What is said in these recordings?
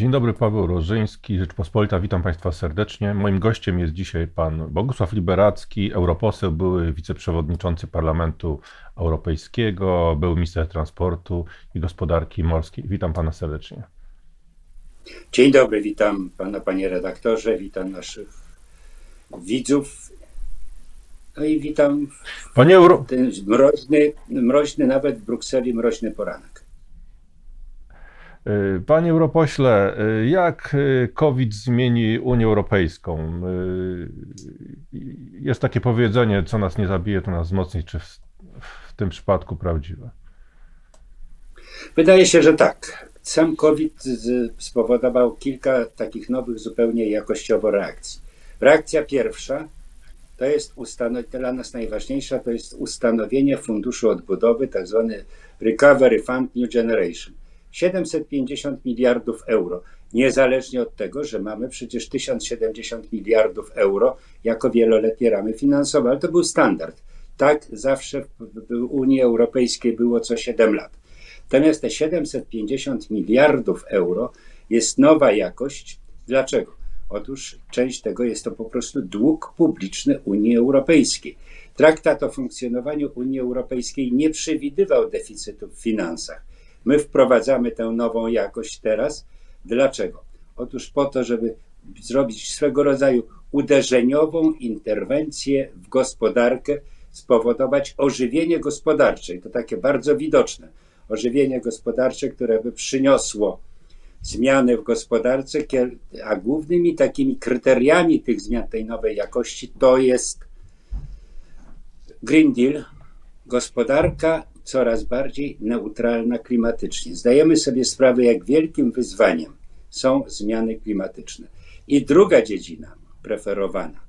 Dzień dobry, Paweł Rożyński, Rzeczpospolita. Witam Państwa serdecznie. Moim gościem jest dzisiaj pan Bogusław Liberacki, europoseł, były wiceprzewodniczący Parlamentu Europejskiego, był minister transportu i gospodarki morskiej. Witam pana serdecznie. Dzień dobry, witam pana, panie redaktorze, witam naszych widzów. No i witam panie Euro... ten mroźny, mroźny, nawet w Brukseli mroźny poranek. Y, panie europośle, y, jak y, COVID zmieni Unię Europejską? Jest takie powiedzenie, co nas nie zabije, to nas wzmocni. Czy w, w tym przypadku prawdziwe? Wydaje się, że tak. Sam COVID spowodował kilka takich nowych zupełnie jakościowo reakcji. Reakcja pierwsza to jest dla nas najważniejsza, to jest ustanowienie funduszu odbudowy, tak zwany Recovery Fund New Generation 750 miliardów euro. Niezależnie od tego, że mamy przecież 1070 miliardów euro jako wieloletnie ramy finansowe, ale to był standard. Tak zawsze w Unii Europejskiej było co 7 lat. Natomiast te 750 miliardów euro jest nowa jakość. Dlaczego? Otóż część tego jest to po prostu dług publiczny Unii Europejskiej. Traktat o funkcjonowaniu Unii Europejskiej nie przewidywał deficytu w finansach. My wprowadzamy tę nową jakość teraz. Dlaczego? Otóż po to, żeby zrobić swego rodzaju uderzeniową interwencję w gospodarkę, spowodować ożywienie gospodarcze. I to takie bardzo widoczne. Ożywienie gospodarcze, które by przyniosło zmiany w gospodarce, a głównymi takimi kryteriami tych zmian, tej nowej jakości, to jest Green Deal, gospodarka coraz bardziej neutralna klimatycznie. Zdajemy sobie sprawę, jak wielkim wyzwaniem są zmiany klimatyczne. I druga dziedzina preferowana,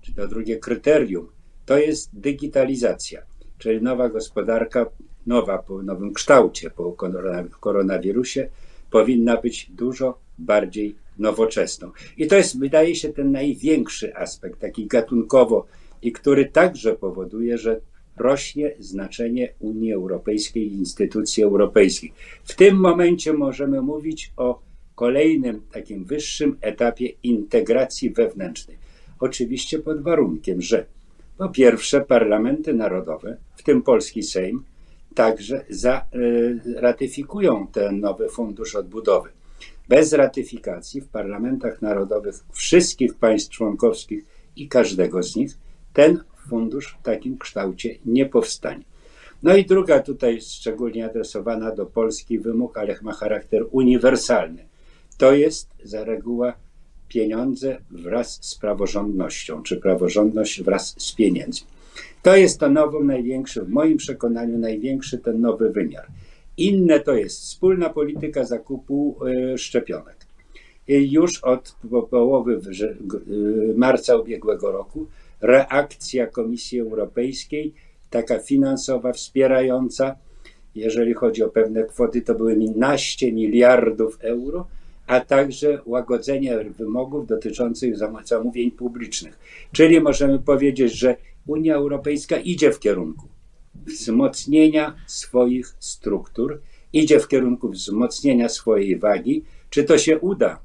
czy to drugie kryterium, to jest digitalizacja, czyli nowa gospodarka, nowa po nowym kształcie, po koronawirusie, powinna być dużo bardziej nowoczesną. I to jest, wydaje się, ten największy aspekt, taki gatunkowo, i który także powoduje, że rośnie znaczenie Unii Europejskiej i instytucji europejskich. W tym momencie możemy mówić o kolejnym takim wyższym etapie integracji wewnętrznej. Oczywiście pod warunkiem, że po pierwsze parlamenty narodowe, w tym polski Sejm, także za, y, ratyfikują ten nowy fundusz odbudowy. Bez ratyfikacji w parlamentach narodowych wszystkich państw członkowskich i każdego z nich ten fundusz w takim kształcie nie powstanie. No i druga tutaj szczególnie adresowana do Polski wymóg, ale ma charakter uniwersalny. To jest za reguła pieniądze wraz z praworządnością, czy praworządność wraz z pieniędzmi. To jest to nowy, największy, w moim przekonaniu, największy ten nowy wymiar. Inne to jest wspólna polityka zakupu y, szczepionek. Już od połowy y, marca ubiegłego roku reakcja Komisji Europejskiej, taka finansowa, wspierająca, jeżeli chodzi o pewne kwoty, to były naście miliardów euro, a także łagodzenie wymogów dotyczących zamówień publicznych. Czyli możemy powiedzieć, że Unia Europejska idzie w kierunku wzmocnienia swoich struktur, idzie w kierunku wzmocnienia swojej wagi. Czy to się uda?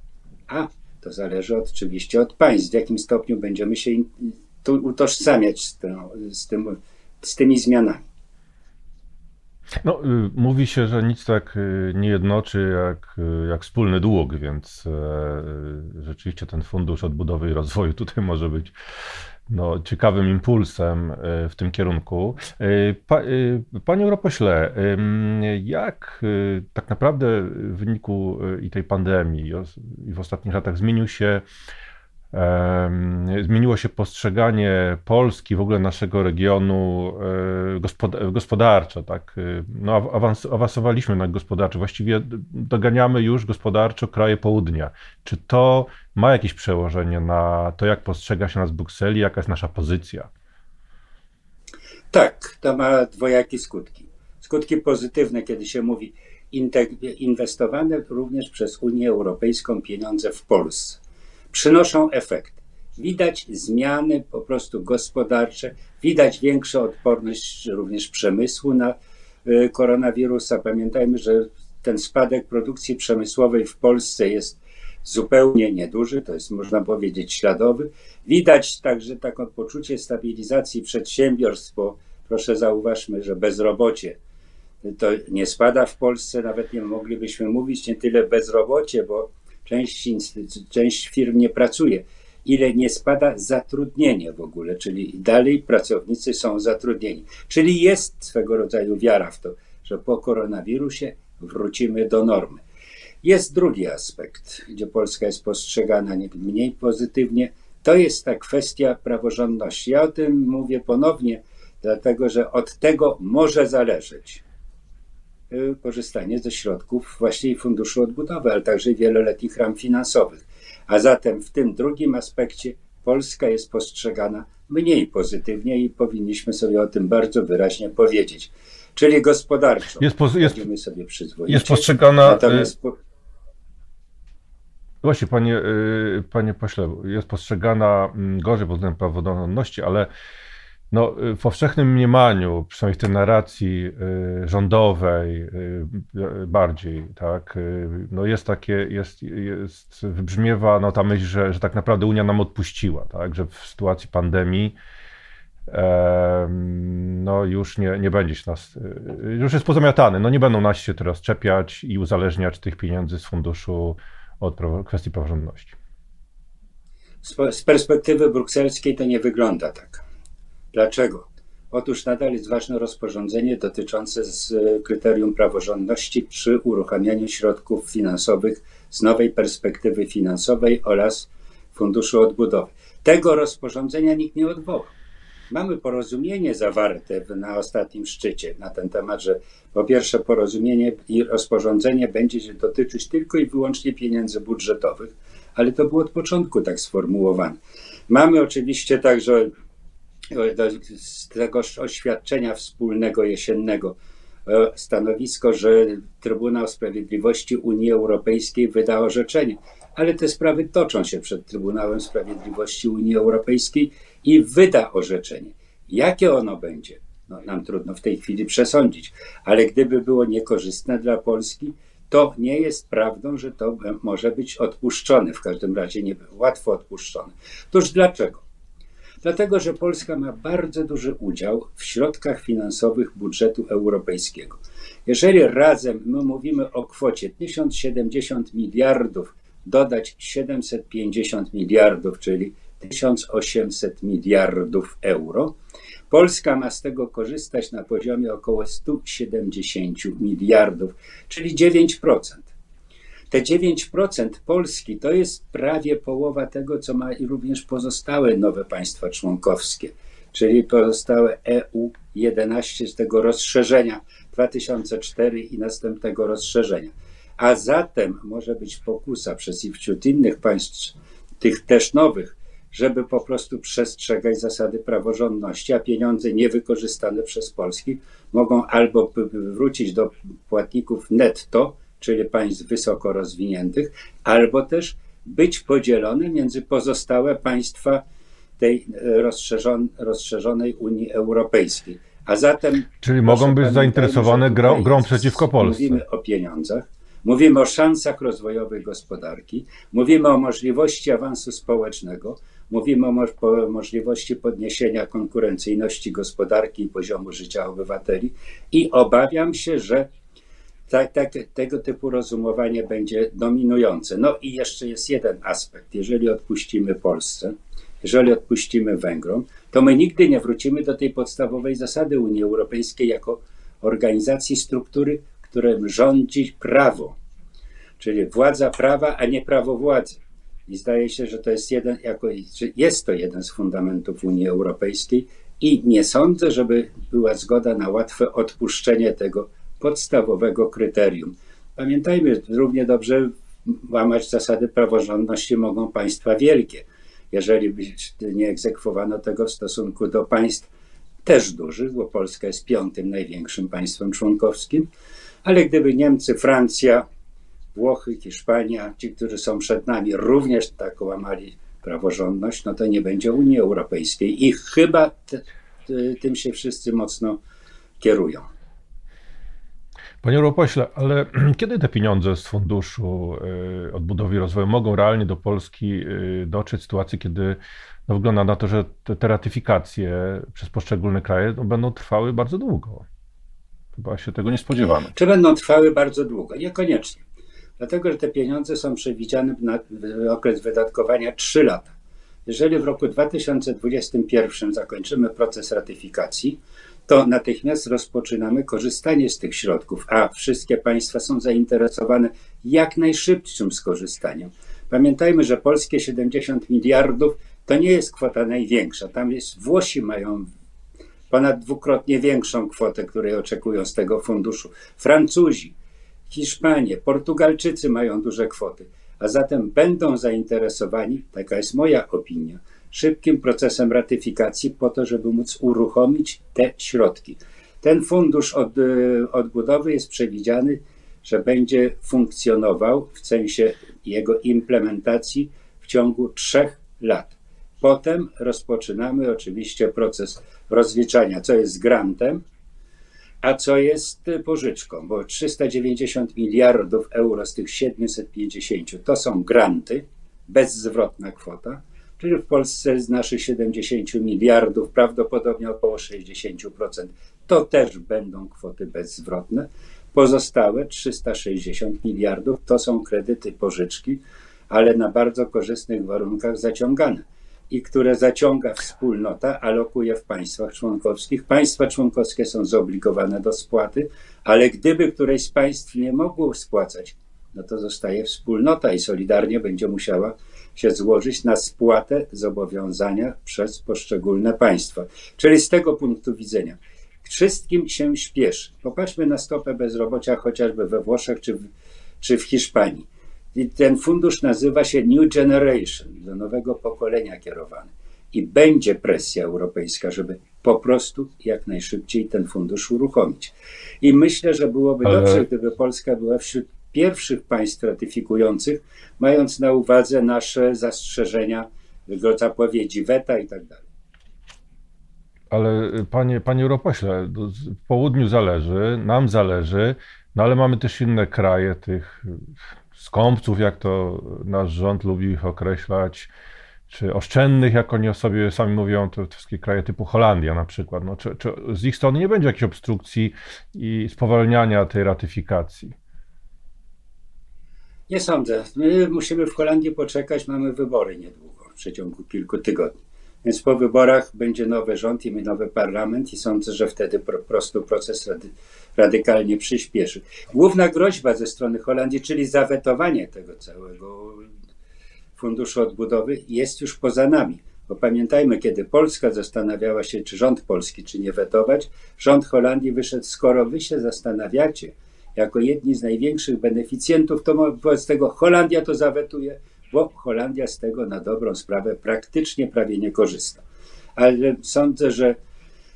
A to zależy oczywiście od państw, w jakim stopniu będziemy się tu utożsamiać z, tym, z, tym, z tymi zmianami. No, y, mówi się, że nic tak y, nie jednoczy jak, y, jak wspólny dług, więc e, rzeczywiście ten fundusz odbudowy i rozwoju tutaj może być no, ciekawym impulsem w tym kierunku. Pa, panie Europośle, jak tak naprawdę w wyniku i tej pandemii i w ostatnich latach zmienił się zmieniło się postrzeganie Polski, w ogóle naszego regionu e, gospodarczo. Tak? E, no, awans, awansowaliśmy na gospodarczo, właściwie doganiamy już gospodarczo kraje południa. Czy to ma jakieś przełożenie na to, jak postrzega się nas Brukseli, jaka jest nasza pozycja? Tak, to ma dwojakie skutki. Skutki pozytywne, kiedy się mówi inwestowane również przez Unię Europejską pieniądze w Polsce przynoszą efekt. Widać zmiany po prostu gospodarcze, widać większą odporność również przemysłu na y, koronawirusa. Pamiętajmy, że ten spadek produkcji przemysłowej w Polsce jest zupełnie nieduży, to jest można powiedzieć śladowy. Widać także taką poczucie stabilizacji przedsiębiorstw, bo proszę zauważmy, że bezrobocie to nie spada w Polsce, nawet nie moglibyśmy mówić nie tyle bezrobocie, bo część, część firm nie pracuje, ile nie spada zatrudnienie w ogóle, czyli dalej pracownicy są zatrudnieni. Czyli jest swego rodzaju wiara w to, że po koronawirusie wrócimy do normy. Jest drugi aspekt, gdzie Polska jest postrzegana nie mniej pozytywnie. To jest ta kwestia praworządności. Ja o tym mówię ponownie, dlatego że od tego może zależeć korzystanie ze środków właśnie Funduszu Odbudowy, ale także wieloletnich ram finansowych. A zatem w tym drugim aspekcie Polska jest postrzegana mniej pozytywnie i powinniśmy sobie o tym bardzo wyraźnie powiedzieć. Czyli gospodarczo jest, po, jest, sobie przyzwoicie. Jest postrzegana. Natomiast po, Właśnie, panie, y, panie pośle, jest postrzegana mm, gorzej pod względem praworządności, ale no, w powszechnym mniemaniu, przynajmniej w tej narracji y, rządowej y, bardziej, tak, no jest takie, jest, jest, wybrzmiewa no ta myśl, że, że tak naprawdę Unia nam odpuściła, tak, że w sytuacji pandemii no już nie, nie będzie się nas, już jest pozamiatany, no nie będą nas się teraz czepiać i uzależniać tych pieniędzy z funduszu od kwestii praworządności. Z perspektywy brukselskiej to nie wygląda tak. Dlaczego? Otóż nadal jest ważne rozporządzenie dotyczące z kryterium praworządności przy uruchamianiu środków finansowych z nowej perspektywy finansowej oraz Funduszu Odbudowy. Tego rozporządzenia nikt nie odwołał. Mamy porozumienie zawarte na ostatnim szczycie na ten temat, że po pierwsze porozumienie i rozporządzenie będzie się dotyczyć tylko i wyłącznie pieniędzy budżetowych, ale to było od początku tak sformułowane. Mamy oczywiście także z tego oświadczenia wspólnego jesiennego e, stanowisko, że Trybunał Sprawiedliwości Unii Europejskiej wyda orzeczenie, ale te sprawy toczą się przed Trybunałem Sprawiedliwości Unii Europejskiej i wyda orzeczenie. Jakie ono będzie? No, nam trudno w tej chwili przesądzić, ale gdyby było niekorzystne dla Polski, to nie jest prawdą, że to może być odpuszczone, w każdym razie nie łatwo odpuszczone. Toż dlaczego? Dlatego, że Polska ma bardzo duży udział w środkach finansowych budżetu europejskiego. Jeżeli razem my mówimy o kwocie 1070 miliardów, dodać 750 miliardów, czyli 1800 miliardów euro. Polska ma z tego korzystać na poziomie około 170 miliardów, czyli 9%. Te 9% Polski to jest prawie połowa tego, co ma i również pozostałe nowe państwa członkowskie, czyli pozostałe EU 11 z tego rozszerzenia 2004 i następnego rozszerzenia. A zatem może być pokusa przez i wśród innych państw, tych też nowych, żeby po prostu przestrzegać zasady praworządności, a pieniądze niewykorzystane przez Polski mogą albo wrócić do płatników netto, czyli państw wysoko rozwiniętych, albo też być podzielone między pozostałe państwa tej rozszerzon, rozszerzonej Unii Europejskiej. A zatem. Czyli mogą być zainteresowane grą, grą przeciwko Polsce. Mówimy o pieniądzach, mówimy o szansach rozwojowej gospodarki, mówimy o możliwości awansu społecznego, Mówimy o możliwości podniesienia konkurencyjności gospodarki i poziomu życia obywateli i obawiam się, że tak, tak, tego typu rozumowanie będzie dominujące. No i jeszcze jest jeden aspekt. Jeżeli odpuścimy Polsce, jeżeli odpuścimy Węgrom, to my nigdy nie wrócimy do tej podstawowej zasady Unii Europejskiej jako organizacji struktury, którym rządzi prawo, czyli władza prawa, a nie prawo władzy. I zdaje się, że to jest jeden, jako, jest to jeden z fundamentów Unii Europejskiej i nie sądzę, żeby była zgoda na łatwe odpuszczenie tego podstawowego kryterium. Pamiętajmy, równie dobrze łamać zasady praworządności mogą państwa wielkie. Jeżeli nie egzekwowano tego w stosunku do państw też dużych, bo Polska jest piątym największym państwem członkowskim, ale gdyby Niemcy, Francja, Włochy, Hiszpania, ci, którzy są przed nami, również tak łamali praworządność, no to nie będzie Unii Europejskiej. I chyba tym się wszyscy mocno kierują. Panie europośle, ale kiedy te pieniądze z Funduszu y, Odbudowy i Rozwoju mogą realnie do Polski y, dotrzeć sytuacji, kiedy no wygląda na to, że te, te ratyfikacje przez poszczególne kraje no, będą trwały bardzo długo? Chyba się tego nie spodziewamy. Czy będą trwały bardzo długo? Niekoniecznie. Dlatego, że te pieniądze są przewidziane na okres wydatkowania 3 lata. Jeżeli w roku 2021 zakończymy proces ratyfikacji, to natychmiast rozpoczynamy korzystanie z tych środków, a wszystkie państwa są zainteresowane jak najszybszym skorzystaniem. Pamiętajmy, że polskie 70 miliardów to nie jest kwota największa. Tam jest Włosi mają ponad dwukrotnie większą kwotę, której oczekują z tego funduszu. Francuzi, Hiszpanie, Portugalczycy mają duże kwoty, a zatem będą zainteresowani, taka jest moja opinia, szybkim procesem ratyfikacji po to, żeby móc uruchomić te środki. Ten fundusz od, odbudowy jest przewidziany, że będzie funkcjonował w sensie jego implementacji w ciągu trzech lat. Potem rozpoczynamy oczywiście proces rozliczania, co jest grantem, a co jest pożyczką, bo 390 miliardów euro z tych 750 to są granty, bezzwrotna kwota, czyli w Polsce z naszych 70 miliardów prawdopodobnie około 60% to też będą kwoty bezzwrotne. Pozostałe 360 miliardów to są kredyty pożyczki, ale na bardzo korzystnych warunkach zaciągane i które zaciąga wspólnota, alokuje w państwach członkowskich. Państwa członkowskie są zobligowane do spłaty, ale gdyby któreś z państw nie mogło spłacać, no to zostaje wspólnota i solidarnie będzie musiała się złożyć na spłatę zobowiązania przez poszczególne państwa. Czyli z tego punktu widzenia wszystkim się śpieszy. Popatrzmy na stopę bezrobocia chociażby we Włoszech czy w, czy w Hiszpanii. I ten fundusz nazywa się New Generation, do nowego pokolenia kierowany. I będzie presja europejska, żeby po prostu jak najszybciej ten fundusz uruchomić. I myślę, że byłoby Ale... dobrze, gdyby Polska była wśród pierwszych państw ratyfikujących, mając na uwadze nasze zastrzeżenia, zapowiedzi weta i tak dalej. Ale panie, panie europośle, w południu zależy, nam zależy, no ale mamy też inne kraje, tych skąpców, jak to nasz rząd lubi ich określać, czy oszczędnych, jak oni o sobie sami mówią, to wszystkie kraje typu Holandia na przykład. No, czy, czy z ich strony nie będzie jakiejś obstrukcji i spowalniania tej ratyfikacji? Nie sądzę. My musimy w Holandii poczekać, mamy wybory niedługo, w przeciągu kilku tygodni. Więc po wyborach będzie nowy rząd i nowy parlament i sądzę, że wtedy po prostu proces rady, radykalnie przyspieszy. Główna groźba ze strony Holandii, czyli zawetowanie tego całego funduszu odbudowy jest już poza nami. Bo pamiętajmy, kiedy Polska zastanawiała się, czy rząd polski, czy nie wetować, rząd Holandii wyszedł, skoro wy się zastanawiacie, jako jedni z największych beneficjentów, to wobec tego Holandia to zawetuje, bo Holandia z tego na dobrą sprawę praktycznie prawie nie korzysta. Ale sądzę, że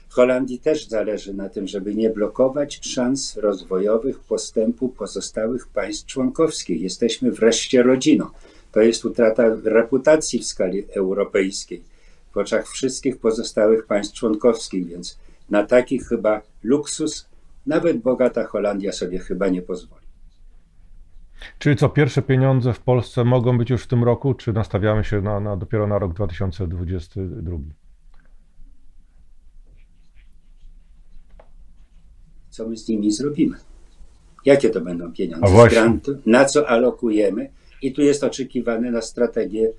Holandii też zależy na tym, żeby nie blokować szans rozwojowych postępu pozostałych państw członkowskich. Jesteśmy wreszcie rodziną. To jest utrata reputacji w skali europejskiej w oczach wszystkich pozostałych państw członkowskich, więc na taki chyba luksus nawet bogata Holandia sobie chyba nie pozwoli. Czyli co, pierwsze pieniądze w Polsce mogą być już w tym roku, czy nastawiamy się na, na dopiero na rok 2022? Co my z nimi zrobimy? Jakie to będą pieniądze z grantu? Na co alokujemy? I tu jest oczekiwane na strategię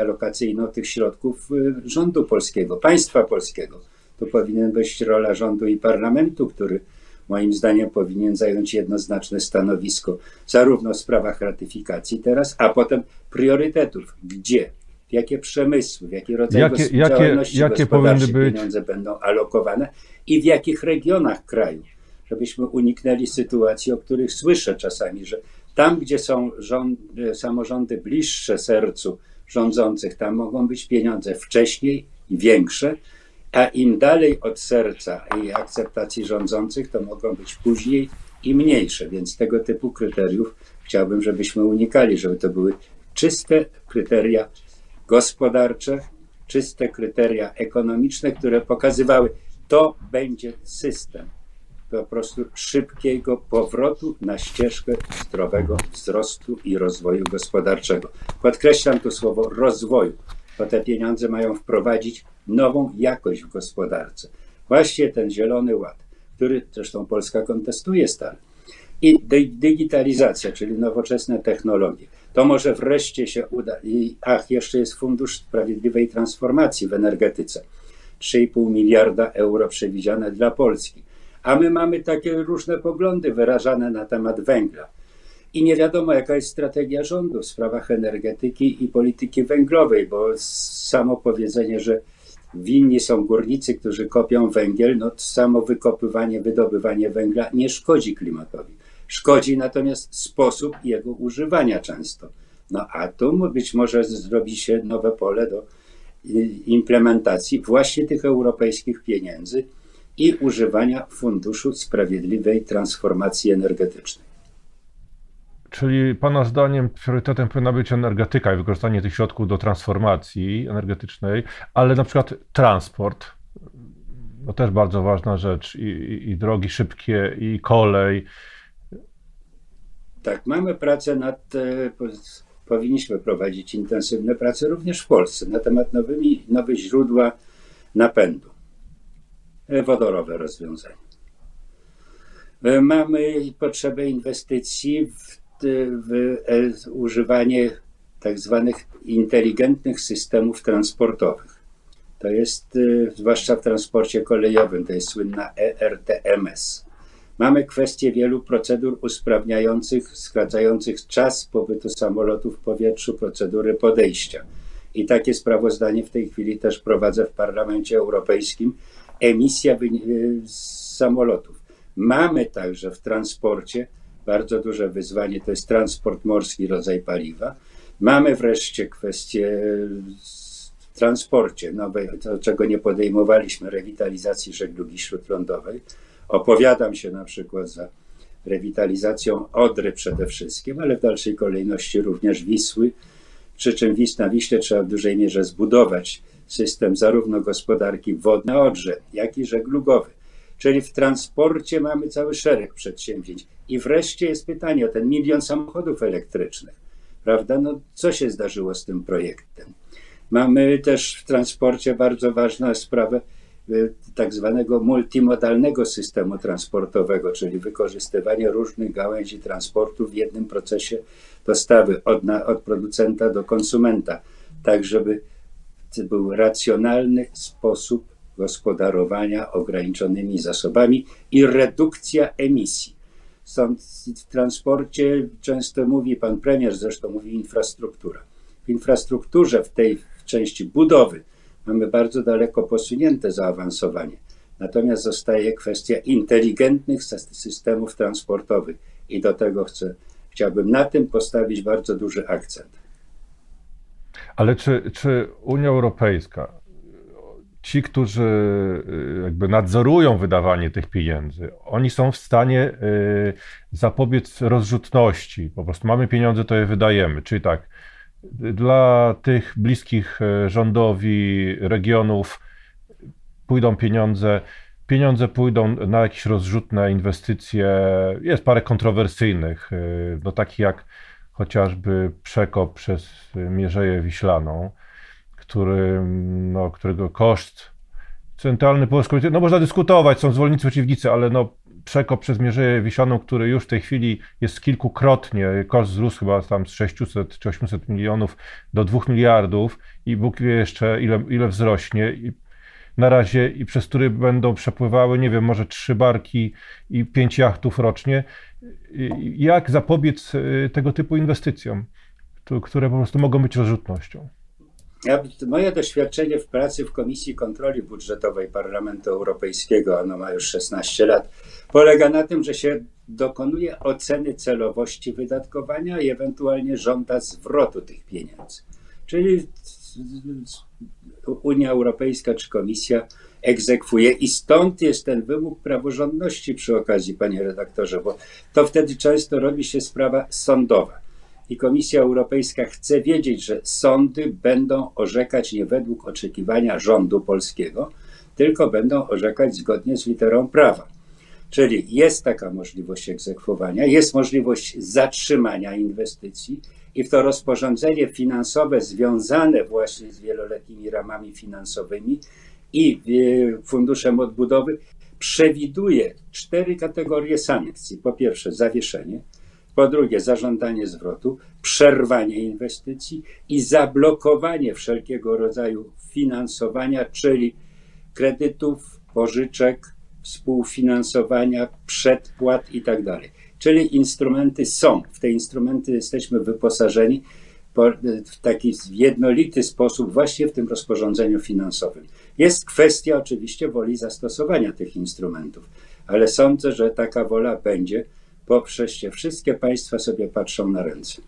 alokacyjną tych środków y, rządu polskiego, państwa polskiego. To powinien być rola rządu i parlamentu, który moim zdaniem powinien zająć jednoznaczne stanowisko zarówno w sprawach ratyfikacji teraz, a potem priorytetów. Gdzie? W jakie przemysły, w jaki rodzaj jakie, działalności jakie, jakie gospodarczej pieniądze będą alokowane i w jakich regionach kraju, żebyśmy uniknęli sytuacji, o których słyszę czasami, że tam, gdzie są rząd, samorządy bliższe sercu rządzących, tam mogą być pieniądze wcześniej i większe, a im dalej od serca i akceptacji rządzących, to mogą być później i mniejsze. Więc tego typu kryteriów chciałbym, żebyśmy unikali, żeby to były czyste kryteria gospodarcze, czyste kryteria ekonomiczne, które pokazywały, to będzie system. po prostu szybkiego powrotu na ścieżkę zdrowego wzrostu i rozwoju gospodarczego. Podkreślam tu słowo rozwoju, bo te pieniądze mają wprowadzić nową jakość w gospodarce. Właśnie ten zielony ład, który zresztą Polska kontestuje stale. I digitalizacja, czyli nowoczesne technologie. To może wreszcie się uda. I, ach, jeszcze jest Fundusz Sprawiedliwej Transformacji w energetyce. 3,5 miliarda euro przewidziane dla Polski. A my mamy takie różne poglądy wyrażane na temat węgla. I nie wiadomo, jaka jest strategia rządu w sprawach energetyki i polityki węglowej, bo samo powiedzenie, że winni są górnicy, którzy kopią węgiel, no samo wykopywanie, wydobywanie węgla nie szkodzi klimatowi. Szkodzi natomiast sposób jego używania często. No a tu być może zrobi się nowe pole do y, implementacji właśnie tych europejskich pieniędzy i używania Funduszu Sprawiedliwej Transformacji Energetycznej. Czyli Pana zdaniem priorytetem powinna być energetyka i wykorzystanie tych środków do transformacji energetycznej, ale na przykład transport, to też bardzo ważna rzecz, i, i, i drogi szybkie, i kolej. Tak, mamy pracę nad, e, powinniśmy prowadzić intensywne prace również w Polsce na temat nowymi, nowe źródła napędu, e, wodorowe rozwiązania. E, mamy potrzebę inwestycji w w e, używanie tak zwanych inteligentnych systemów transportowych. To jest e, zwłaszcza w transporcie kolejowym, to jest słynna ERTMS. Mamy kwestię wielu procedur usprawniających, skracających czas pobytu samolotu w powietrzu, procedury podejścia. I takie sprawozdanie w tej chwili też prowadzę w Parlamencie Europejskim. Emisja samolotów. Mamy także w transporcie bardzo duże wyzwanie to jest transport morski, rodzaj paliwa. Mamy wreszcie kwestię w transporcie nowej, to czego nie podejmowaliśmy, rewitalizacji żeglugi śródlądowej. Opowiadam się na przykład za rewitalizacją Odry przede wszystkim, ale w dalszej kolejności również Wisły, przy czym na Wiśle trzeba w dużej mierze zbudować system zarówno gospodarki wodnej Odrze, jak i żeglugowy. Czyli w transporcie mamy cały szereg przedsięwzięć. I wreszcie jest pytanie o ten milion samochodów elektrycznych. Prawda? No, co się zdarzyło z tym projektem? Mamy też w transporcie bardzo ważną sprawę y, tak zwanego multimodalnego systemu transportowego, czyli wykorzystywanie różnych gałęzi transportu w jednym procesie dostawy od, na, od producenta do konsumenta, tak żeby był racjonalny sposób gospodarowania ograniczonymi zasobami i redukcja emisji. Stąd w transporcie często mówi pan premier, zresztą mówi infrastruktura. W infrastrukturze, w tej części budowy, mamy bardzo daleko posunięte zaawansowanie. Natomiast zostaje kwestia inteligentnych systemów transportowych i do tego chcę, chciałbym na tym postawić bardzo duży akcent. Ale czy, czy Unia Europejska ci, którzy y, jakby nadzorują wydawanie tych pieniędzy, oni są w stanie y, zapobiec rozrzutności. Po prostu mamy pieniądze, to je wydajemy. Czyli tak, dla tych bliskich y, rządowi regionów pójdą pieniądze, pieniądze pójdą na jakieś rozrzutne inwestycje. Jest parę kontrowersyjnych, no takich jak chociażby przekop przez Mierzeję Wiślaną który, no, którego koszt centralny polsko no można dyskutować, są zwolennicy, przeciwnicy, ale no przekop przez Mierzeję Wiślaną, który już w tej chwili jest kilkukrotnie, koszt wzrósł chyba tam z 600 czy 800 milionów do 2 miliardów i Bóg wie jeszcze ile, ile wzrośnie. I na razie i przez który będą przepływały, nie wiem, może trzy barki i pięć jachtów rocznie. Jak zapobiec y, tego typu inwestycjom, które po prostu mogą być rozrzutnością? Moje doświadczenie w pracy w Komisji Kontroli Budżetowej Parlamentu Europejskiego, ono ma już 16 lat, polega na tym, że się dokonuje oceny celowości wydatkowania i ewentualnie żąda zwrotu tych pieniędzy. Czyli Unia Europejska czy Komisja egzekwuje i stąd jest ten wymóg praworządności przy okazji, panie redaktorze, bo to wtedy często robi się sprawa sądowa i Komisja Europejska chce wiedzieć, że sądy będą orzekać nie według oczekiwania rządu polskiego, tylko będą orzekać zgodnie z literą prawa. Czyli jest taka możliwość egzekwowania, jest możliwość zatrzymania inwestycji i w to rozporządzenie finansowe związane właśnie z wieloletnimi ramami finansowymi i funduszem odbudowy przewiduje cztery kategorie sankcji. Po pierwsze, zawieszenie, po drugie, zażądanie zwrotu, przerwanie inwestycji i zablokowanie wszelkiego rodzaju finansowania, czyli kredytów, pożyczek, współfinansowania, przedpłat itd. Tak czyli instrumenty są. W te instrumenty jesteśmy wyposażeni w taki jednolity sposób właśnie w tym rozporządzeniu finansowym. Jest kwestia oczywiście woli zastosowania tych instrumentów, ale sądzę, że taka wola będzie, bo przecież wszystkie państwa sobie patrzą na ręce.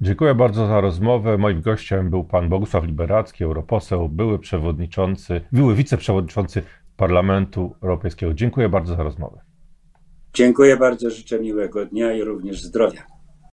Dziękuję bardzo za rozmowę. Moim gościem był pan Bogusław Liberacki, europoseł, były przewodniczący, były wiceprzewodniczący Parlamentu Europejskiego. Dziękuję bardzo za rozmowę. Dziękuję bardzo, życzę miłego dnia i również zdrowia.